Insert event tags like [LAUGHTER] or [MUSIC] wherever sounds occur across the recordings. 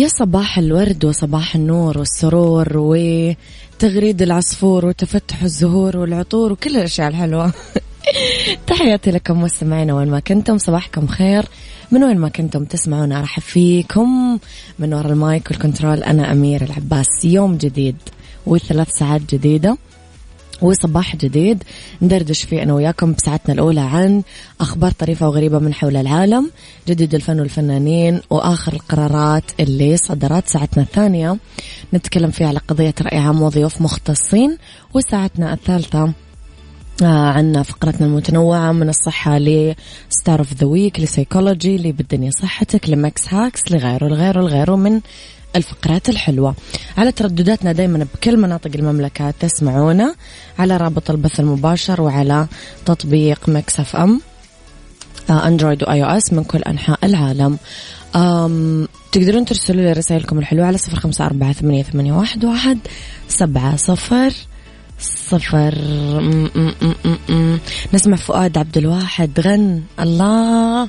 يا صباح الورد وصباح النور والسرور وتغريد العصفور وتفتح الزهور والعطور وكل الأشياء الحلوة. [LAUGHS] تحياتي لكم مستمعينا وين ما كنتم صباحكم خير. من وين ما كنتم تسمعونا أرحب فيكم. من وراء ال mic وال control أنا أميرة العباس. يوم جديد وثلاث ساعات جديدة. وصباح جديد. ندردش فيه أنا وياكم بساعتنا الأولى عن أخبار طريفة وغريبة من حول العالم جديد الفن والفنانين وآخر القرارات اللي صدرت ساعتنا الثانية. نتكلم فيها على قضية رأي عام وضيوف مختصين وساعتنا الثالثة آه، عن فقرتنا المتنوعة من الصحة ل star of the week ل psychology لبالدنيا صحتك ل mix hacks لغيره لغيره لغيره من الفقرات الحلوة. على تردداتنا دايما بكل مناطق المملكة تسمعونا على رابط البث المباشر وعلى تطبيق Mix FM آه، Android و iOS من كل أنحاء العالم. أم تقدرون ترسلوا لي رسائلكم الحلوة على صفر خمسة أربعة ثمانية, ثمانية واحد, واحد سبعة صفر صفر. م -م -م. نسمع فؤاد عبد الواحد غن الله.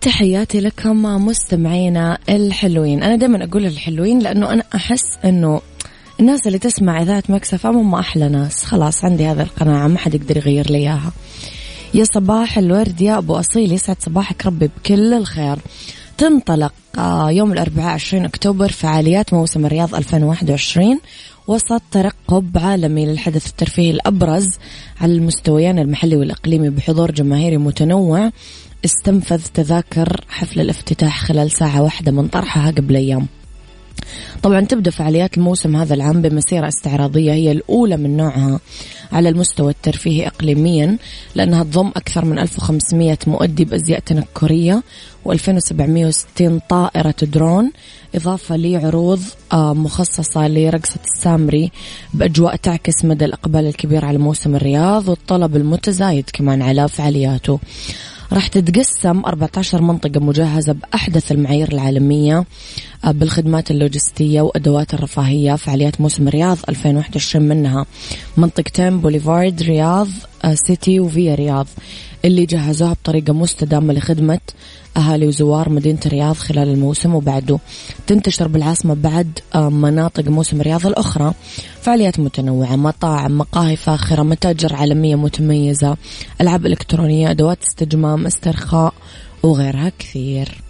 وتحياتي لكم مستمعينا الحلوين. أنا دائما أقول الحلوين لأنه أنا أحس أنه الناس اللي تسمع إذاعة مكسف هم أحلى ناس. خلاص عندي هذا القناعة ما حد يقدر يغير لي إياها. يا صباح الورد يا أبو أصيل يسعد صباحك ربي بكل الخير. تنطلق آه، يوم الأربعاء 20 أكتوبر فعاليات موسم الرياض 2021 وسط ترقب عالمي للحدث الترفيهي الأبرز على المستويين المحلي والإقليمي بحضور جماهيري متنوع. استنفذ تذاكر حفل الافتتاح خلال ساعة واحدة من طرحها قبل أيام. طبعا تبدأ فعاليات الموسم هذا العام بمسيرة استعراضية هي الأولى من نوعها على المستوى الترفيهي إقليميا لأنها تضم أكثر من 1500 مؤدي بأزياء تنكرية و2760 طائرة درون إضافة لعروض آه، مخصصة لرقصة السامري بأجواء تعكس مدى الإقبال الكبير على موسم الرياض والطلب المتزايد كمان على فعالياته. راح تتقسم 14 منطقة مجهزة بأحدث المعايير العالمية. بالخدمات اللوجستية وأدوات الرفاهية فعاليات موسم الرياض 2021 منها. منطقتين بوليفارد رياض آه، سيتي وفيا رياض اللي جهزوها بطريقة مستدامة لخدمة أهالي وزوار مدينة الرياض خلال الموسم وبعده. تنتشر بالعاصمة بعد آه، مناطق موسم الرياض الأخرى. فعاليات متنوعة مطاعم مقاهي فاخرة متاجر عالمية متميزة ألعاب إلكترونية أدوات استجمام استرخاء وغيرها كثير.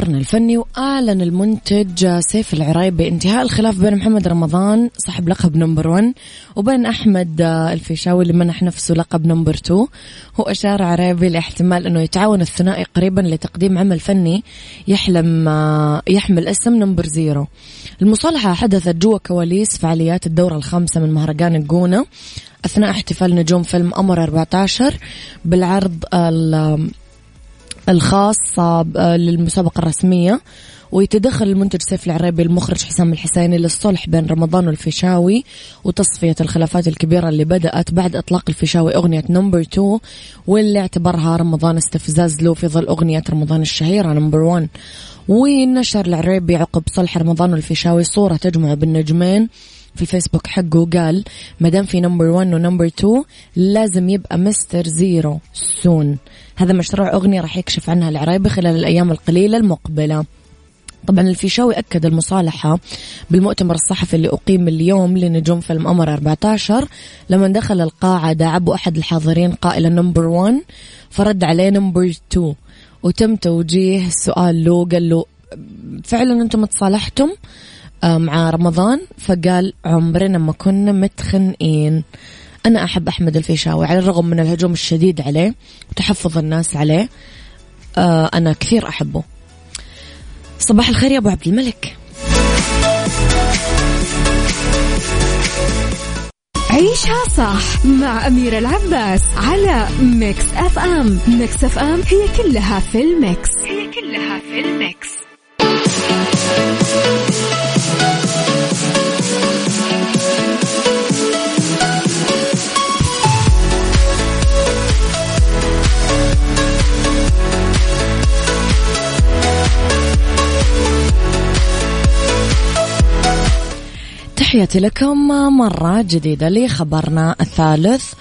خبرنا الفني وأعلن المنتج سيف العرايبي انتهاء الخلاف بين محمد رمضان صاحب لقب number 1 وبين أحمد الفيشاوي اللي منح نفسه لقب number 2 هو أشار عرايبي لاحتمال أنه يتعاون الثنائي قريبا لتقديم عمل فني يحلم يحمل اسم number zero. المصالحة حدثت جوا كواليس فعاليات الدورة الخامسة من مهرجان الجونة أثناء احتفال نجوم فيلم أمر 14 بالعرض الخاصة للمسابقة الرسمية ويتدخل المنتج سيف العريبي المخرج حسام الحسيني للصلح بين رمضان والفيشاوي وتصفية الخلافات الكبيرة اللي بدأت بعد إطلاق الفيشاوي أغنية number 2 واللي اعتبرها رمضان استفزاز له في ظل أغنية رمضان الشهيرة number 1 ونشر العريبي عقب صلح رمضان والفيشاوي صورة تجمع بالنجمين في الفيسبوك حقه قال ما دام في number 1 و number 2 لازم يبقى mister zero soon هذا مشروع أغنية راح يكشف عنها العرايبي خلال الأيام القليلة المقبلة. طبعا الفيشاوي أكد المصالحة بالمؤتمر الصحفي اللي أقيم اليوم لنجوم فيلم أمر 14 لما دخل القاعة داعبه أحد الحاضرين قائلا number 1 فرد عليه number 2 وتم توجيه السؤال له قال له فعلا أنتم تصالحتم مع رمضان فقال عمرنا ما كنا متخانقين. أنا أحب أحمد الفيشاوي على الرغم من الهجوم الشديد عليه وتحفظ الناس عليه آه، أنا كثير أحبه. صباح الخير يا أبو عبد الملك. عيشها صح مع أميرة العباس على Mix FM. Mix FM هي كلها في ال mix. هي كلها في ال mix. تحياتي لكم مرة جديدة لخبرنا الثالث.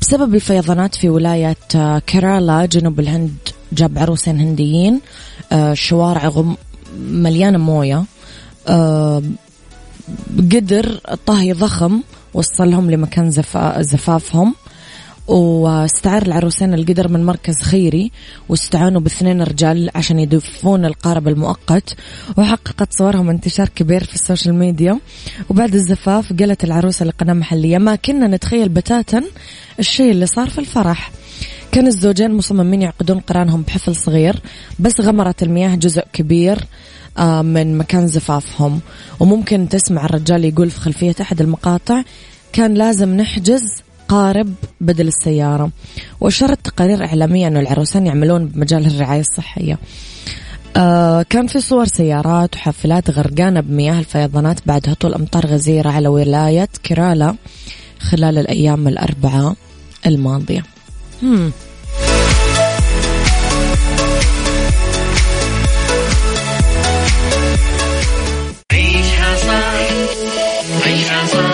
بسبب الفيضانات في ولاية كيرالا جنوب الهند جاب عروسين هنديين آه، شوارع مليانة موية آه، قدر طهي ضخم وصلهم لمكان زفافهم. واستعار العروسين القدر من مركز خيري واستعانوا باثنين رجال عشان يدفون القارب المؤقت وحققت صورهم انتشار كبير في ال social media. وبعد الزفاف قالت العروسة لقناة محلية ما كنا نتخيل بتاتا الشيء اللي صار في الفرح. كان الزوجين مصممين يعقدون قرانهم بحفل صغير بس غمرت المياه جزء كبير آه، من مكان زفافهم. وممكن تسمع الرجال يقول في خلفية أحد المقاطع كان لازم نحجز قارب بدل السيارة. وأشارت تقارير إعلامية أن العروسان يعملون بمجال الرعاية الصحية. آه كان في صور سيارات وحافلات غرقانة بمياه الفيضانات بعد هطول أمطار غزيرة على ولاية كيرالا خلال الأيام الأربعة الماضية. هم. عيشها صح عيشها صح.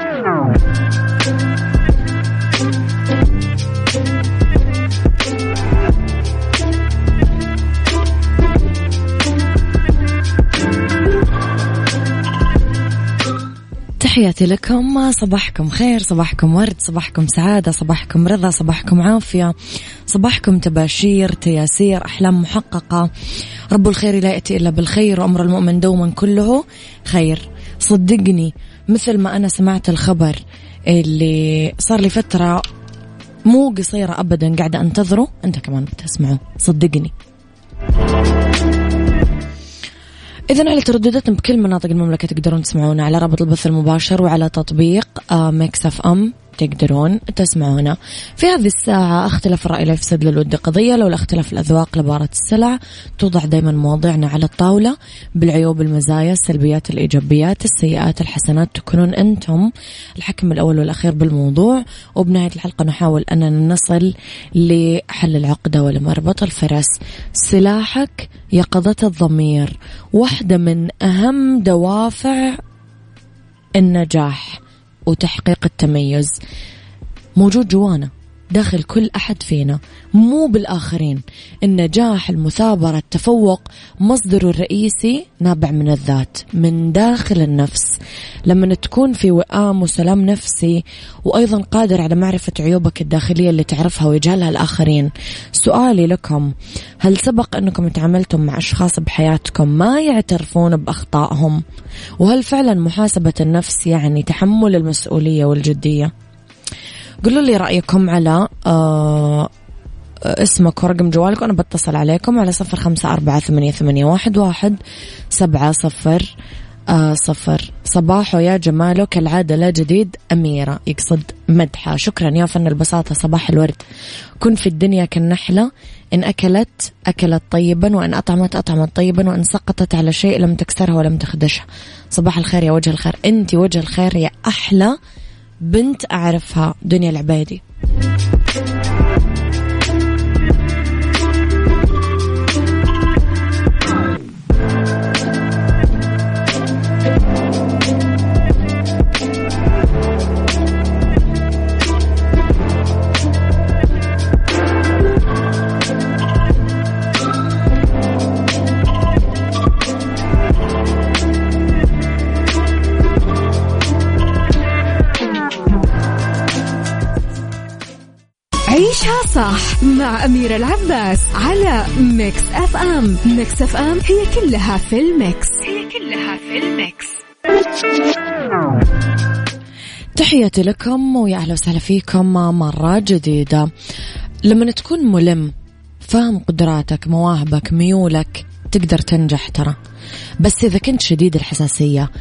تحياتي لكم. صباحكم خير صباحكم ورد صباحكم سعادة صباحكم رضا صباحكم عافية صباحكم تباشير تياسير أحلام محققة. رب الخير لا يأتي إلا بالخير وأمر المؤمن دوما كله خير. صدقني مثل ما أنا سمعت الخبر اللي صار لي فترة مو قصيرة أبدا قاعدة أنتظره أنت كمان بتسمعه. صدقني. إذا على تردداتنا بكل مناطق المملكة تقدرون تسمعونا على رابط البث المباشر وعلى تطبيق Mix FM. تقدرون تسمعونا. في هذه الساعة اختلاف الرأي لا يفسد للود قضية. لولا اختلاف الأذواق لبارت السلع توضع دايما مواضيعنا على الطاولة. بالعيوب المزايا السلبيات الإيجابيات السيئات الحسنات تكونون أنتم الحكم الأول والأخير بالموضوع. وبنهاية الحلقة نحاول أننا نصل لحل العقدة ولمربط الفرس. سلاحك يقظة الضمير واحدة من أهم دوافع النجاح. وتحقيق التميز. موجود جوانا. داخل كل أحد فينا مو بالآخرين. النجاح المثابرة التفوق مصدره الرئيسي نابع من الذات من داخل النفس. لما تكون في وئام وسلام نفسي وأيضا قادر على معرفة عيوبك الداخلية اللي تعرفها ويجهلها الآخرين. سؤالي لكم هل سبق أنكم تعاملتم مع أشخاص بحياتكم ما يعترفون بأخطائهم؟ وهل فعلا محاسبة النفس يعني تحمل المسؤولية والجدية؟ قولوا لي رأيكم على آه اسمك ورقم جوالك وأنا بتصل عليكم على صفر خمسة أربعة ثمانية, ثمانية واحد, واحد سبعة صفر آه صفر. صباحو يا جماله كالعادة لا جديد أميرة يقصد مدحة. شكرا يا فن البساطة صباح الورد. كن في الدنيا كالنحلة إن أكلت أكلت طيبا وإن أطعمت أطعمت طيبا وإن سقطت على شيء لم تكسرها ولم تخدشها صباح الخير يا وجه الخير. أنت وجه الخير يا أحلى. بنت أعرفها دنيا العبيدي مع أميرة العباس على Mix FM. Mix FM هي كلها في ال mix. هي كلها في ال mix. تحياتي لكم ويا أهلا وسهلا فيكم مرة جديدة. لما تكون ملم فاهم قدراتك مواهبك ميولك تقدر تنجح ترى. بس إذا كنت شديد الحساسية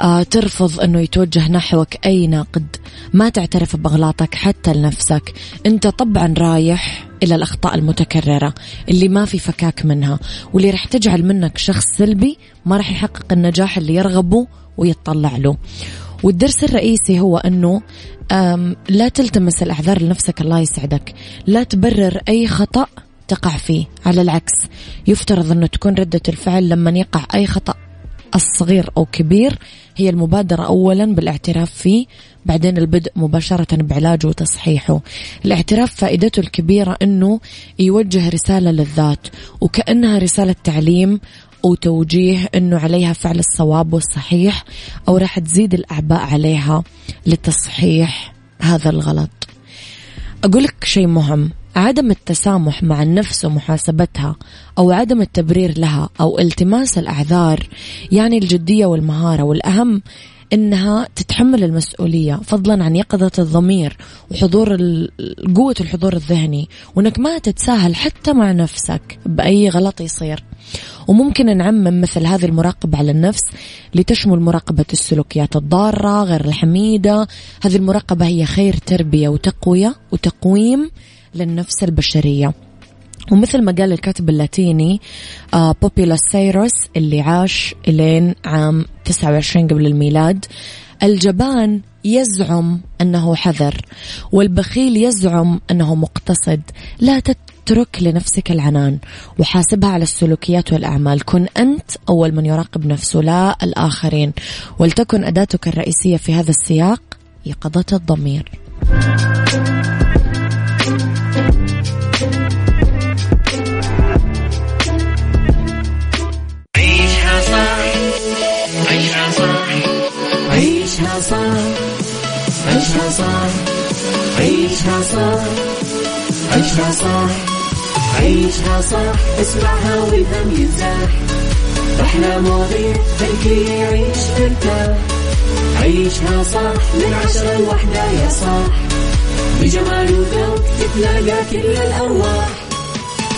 آه ترفض أنه يتوجه نحوك أي نقد. ما تعترف بأغلاطك حتى لنفسك. أنت طبعا رايح إلى الأخطاء المتكررة اللي ما في فكاك منها واللي راح تجعل منك شخص سلبي ما راح يحقق النجاح اللي يرغبه ويتطلع له. والدرس الرئيسي هو أنه لا تلتمس الأعذار لنفسك الله يسعدك. لا تبرر أي خطأ تقع فيه. على العكس يفترض أنه تكون ردة الفعل لما يقع أي خطأ الصغير أو كبير هي المبادرة أولا بالاعتراف فيه بعدين البدء مباشرة بعلاجه وتصحيحه. الاعتراف فائدته الكبيرة أنه يوجه رسالة للذات وكأنها رسالة تعليم وتوجيه أنه عليها فعل الصواب والصحيح أو راح تزيد الأعباء عليها لتصحيح هذا الغلط. أقول لك شيء مهم. عدم التسامح مع النفس ومحاسبتها أو عدم التبرير لها أو التماس الأعذار يعني الجدية والمهارة. والأهم إنها تتحمل المسؤولية فضلا عن يقظة الضمير وحضور قوة الحضور الذهني وإنك ما تتساهل حتى مع نفسك بأي غلط يصير. وممكن نعمم مثل هذه المراقبة على النفس لتشمل مراقبة السلوكيات الضارة غير الحميدة. هذه المراقبة هي خير تربية وتقوية وتقويم للنفس البشرية. ومثل ما قال الكاتب اللاتيني آه بوبيلاس سايروس اللي عاش إلين عام 29 قبل الميلاد الجبان يزعم أنه حذر والبخيل يزعم أنه مقتصد. لا تترك لنفسك العنان. وحاسبها على السلوكيات والأعمال. كن أنت أول من يراقب نفسه لا الآخرين. ولتكن أداتك الرئيسية في هذا السياق يقظة الضمير. عيشها صح عيشها صح عيشها صح عيشها صح اسمعها والهم ينزاح أحلى مواضيع خلي يعيش مرتاح عيشها صح من عشرة لوحدة يا صاح. بجمال وذوق تتلاقى كل الأرواح.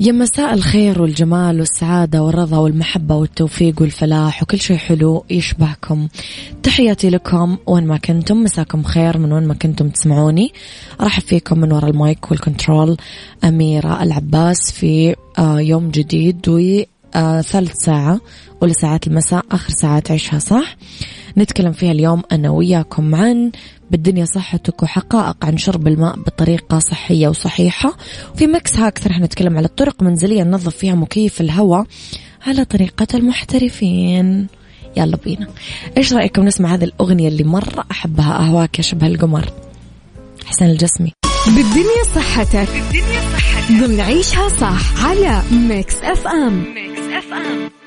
يا مساء الخير والجمال والسعادة والرضا والمحبة والتوفيق والفلاح وكل شيء حلو يشبهكم. تحياتي لكم وين ما كنتم مساكم خير من وين ما كنتم تسمعوني. أرحب فيكم من وراء المايك والكنترول أميرة العباس في آه، يوم جديد و آه، ساعة أولى ساعات المساء آخر ساعات عيشها صح. نتكلم فيها اليوم أنا وياكم عن بالدنيا صحتك وحقائق عن شرب الماء بطريقة صحية وصحيحة. في ميكس هاكس رح نتكلم على الطرق منزلية ننظف فيها مكيف الهواء على طريقة المحترفين. يلا بينا. إيش رأيكم نسمع هذه الأغنية اللي مرة أحبها أهواك يا شبه القمر؟ حسين الجسمي. بالدنيا صحتك. بالدنيا صحتك. ضمن عيشها صح على ميكس أف أم. ميكس أف أم.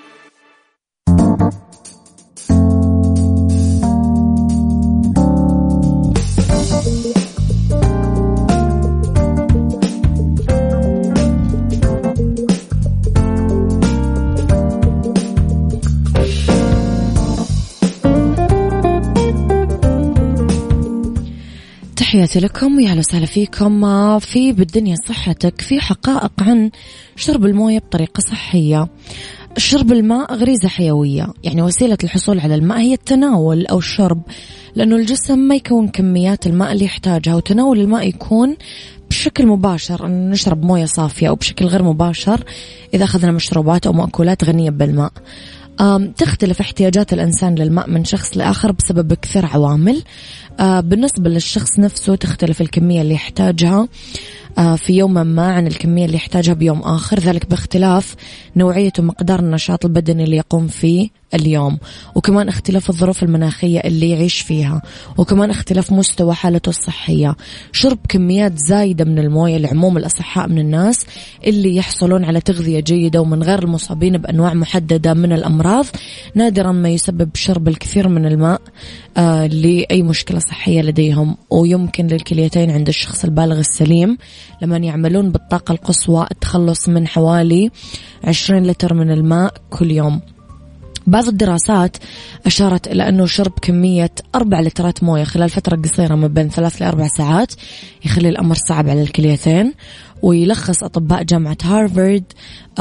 تحياتي لكم ويا أهلا وسهلا فيكم. في بالدنيا صحتك في حقائق عن شرب الموية بطريقة صحية. شرب الماء غريزة حيوية، يعني وسيلة الحصول على الماء هي التناول أو الشرب، لأنه الجسم ما يكون كميات الماء اللي يحتاجها وتناول الماء يكون بشكل مباشر أن نشرب موية صافية أو بشكل غير مباشر إذا أخذنا مشروبات أو مأكولات غنية بالماء. تختلف احتياجات الإنسان للماء من شخص لآخر بسبب كثير عوامل. آه، بالنسبة للشخص نفسه تختلف الكمية اللي يحتاجها. في يوم ما عن الكمية اللي يحتاجها بيوم آخر. ذلك باختلاف نوعية ومقدار النشاط البدني اللي يقوم فيه اليوم وكمان اختلاف الظروف المناخية اللي يعيش فيها وكمان اختلاف مستوى حالته الصحية. شرب كميات زايدة من الموية لعموم الأصحاء من الناس اللي يحصلون على تغذية جيدة ومن غير المصابين بأنواع محددة من الأمراض. نادرا ما يسبب شرب الكثير من الماء آه لأي مشكلة صحية لديهم ويمكن للكليتين عند الشخص البالغ السليم. لما يعملون بالطاقة القصوى التخلص من حوالي 20 لتر من الماء كل يوم. بعض الدراسات أشارت إلى أنه شرب كمية أربع لترات موية خلال فترة قصيرة ما بين ثلاث لأربع ساعات يخلي الأمر صعب على الكليتين ويلخص أطباء جامعة هارفارد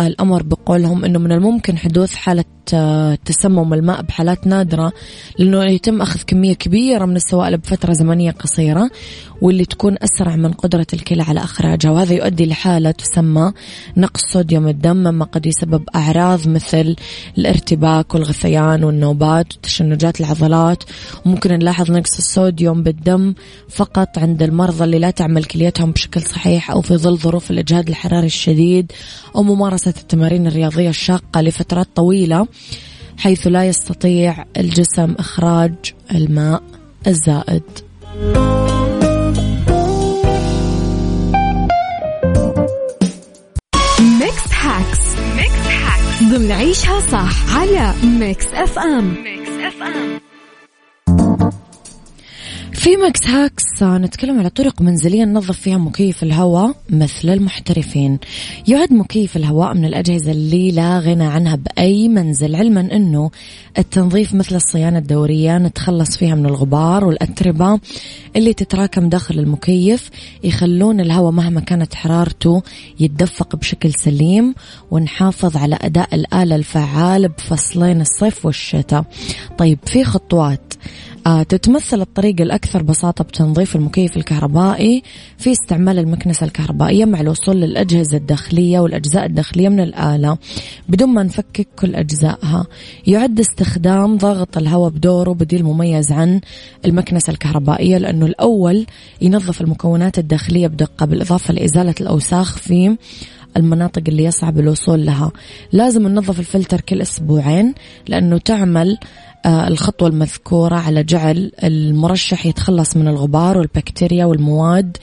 الأمر بقولهم أنه من الممكن حدوث حالة آه، تسمم الماء بحالات نادرة لأنه يتم أخذ كمية كبيرة من السوائل بفترة زمنية قصيرة واللي تكون أسرع من قدرة الكلى على إخراجها وهذا يؤدي لحالة تسمى نقص صوديوم الدم مما قد يسبب أعراض مثل الارتباك والغثيان والنوبات وتشنجات العضلات. وممكن نلاحظ نقص الصوديوم بالدم فقط عند المرضى اللي لا تعمل كليتهم بشكل صحيح أو في ظل ظروف الإجهاد الحراري الشديد أو ممارسة التمارين الرياضية الشاقة لفترات طويلة حيث لا يستطيع الجسم إخراج الماء الزائد. ميكس هاكس ميكس هاكس ضمن عيشها صح على ميكس اف ام ميكس اف ام في ميكس هاكس نتكلم على طرق منزلية ننظف فيها مكيف الهواء مثل المحترفين. يعد مكيف الهواء من الأجهزة اللي لا غنى عنها بأي منزل علما أنه التنظيف مثل الصيانة الدورية نتخلص فيها من الغبار والأتربة اللي تتراكم داخل المكيف يخلون الهواء مهما كانت حرارته يتدفق بشكل سليم ونحافظ على أداء الآلة الفعال بفصلين الصيف والشتاء. طيب في خطوات. آه، تتمثل الطريقة الأكثر بساطة بتنظيف المكيف الكهربائي في استعمال المكنسة الكهربائية مع الوصول للأجهزة الداخلية والأجزاء الداخلية من الآلة بدون ما نفكك كل أجزائها. يعد استخدام ضغط الهواء بدوره بديل مميز عن المكنسة الكهربائية لأنه الأول ينظف المكونات الداخلية بدقة بالإضافة لإزالة الأوساخ في المناطق اللي يصعب الوصول لها. لازم ننظف الفلتر كل أسبوعين لأنه تعمل آه، الخطوة المذكورة على جعل المرشح يتخلص من الغبار والبكتيريا والمواد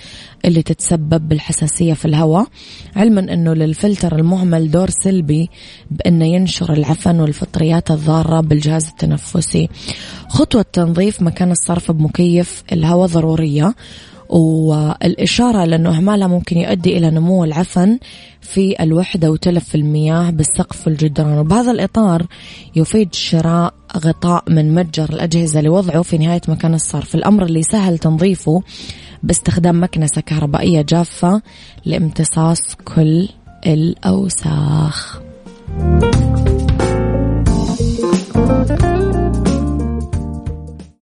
اللي تتسبب بالحساسية في الهواء علما أنه للفلتر المهمل دور سلبي بأنه ينشر العفن والفطريات الضارة بالجهاز التنفسي. خطوة تنظيف مكان الصرف بمكيف الهواء ضرورية. والإشارة لأنه إهمالها ممكن يؤدي إلى نمو العفن في الوحدة وتلف المياه بالسقف والجدران وبهذا الإطار يفيد شراء غطاء من متجر الأجهزة لوضعه في نهاية مكان الصرف. الأمر اللي سهل تنظيفه باستخدام مكنسة كهربائية جافة لامتصاص كل الأوساخ.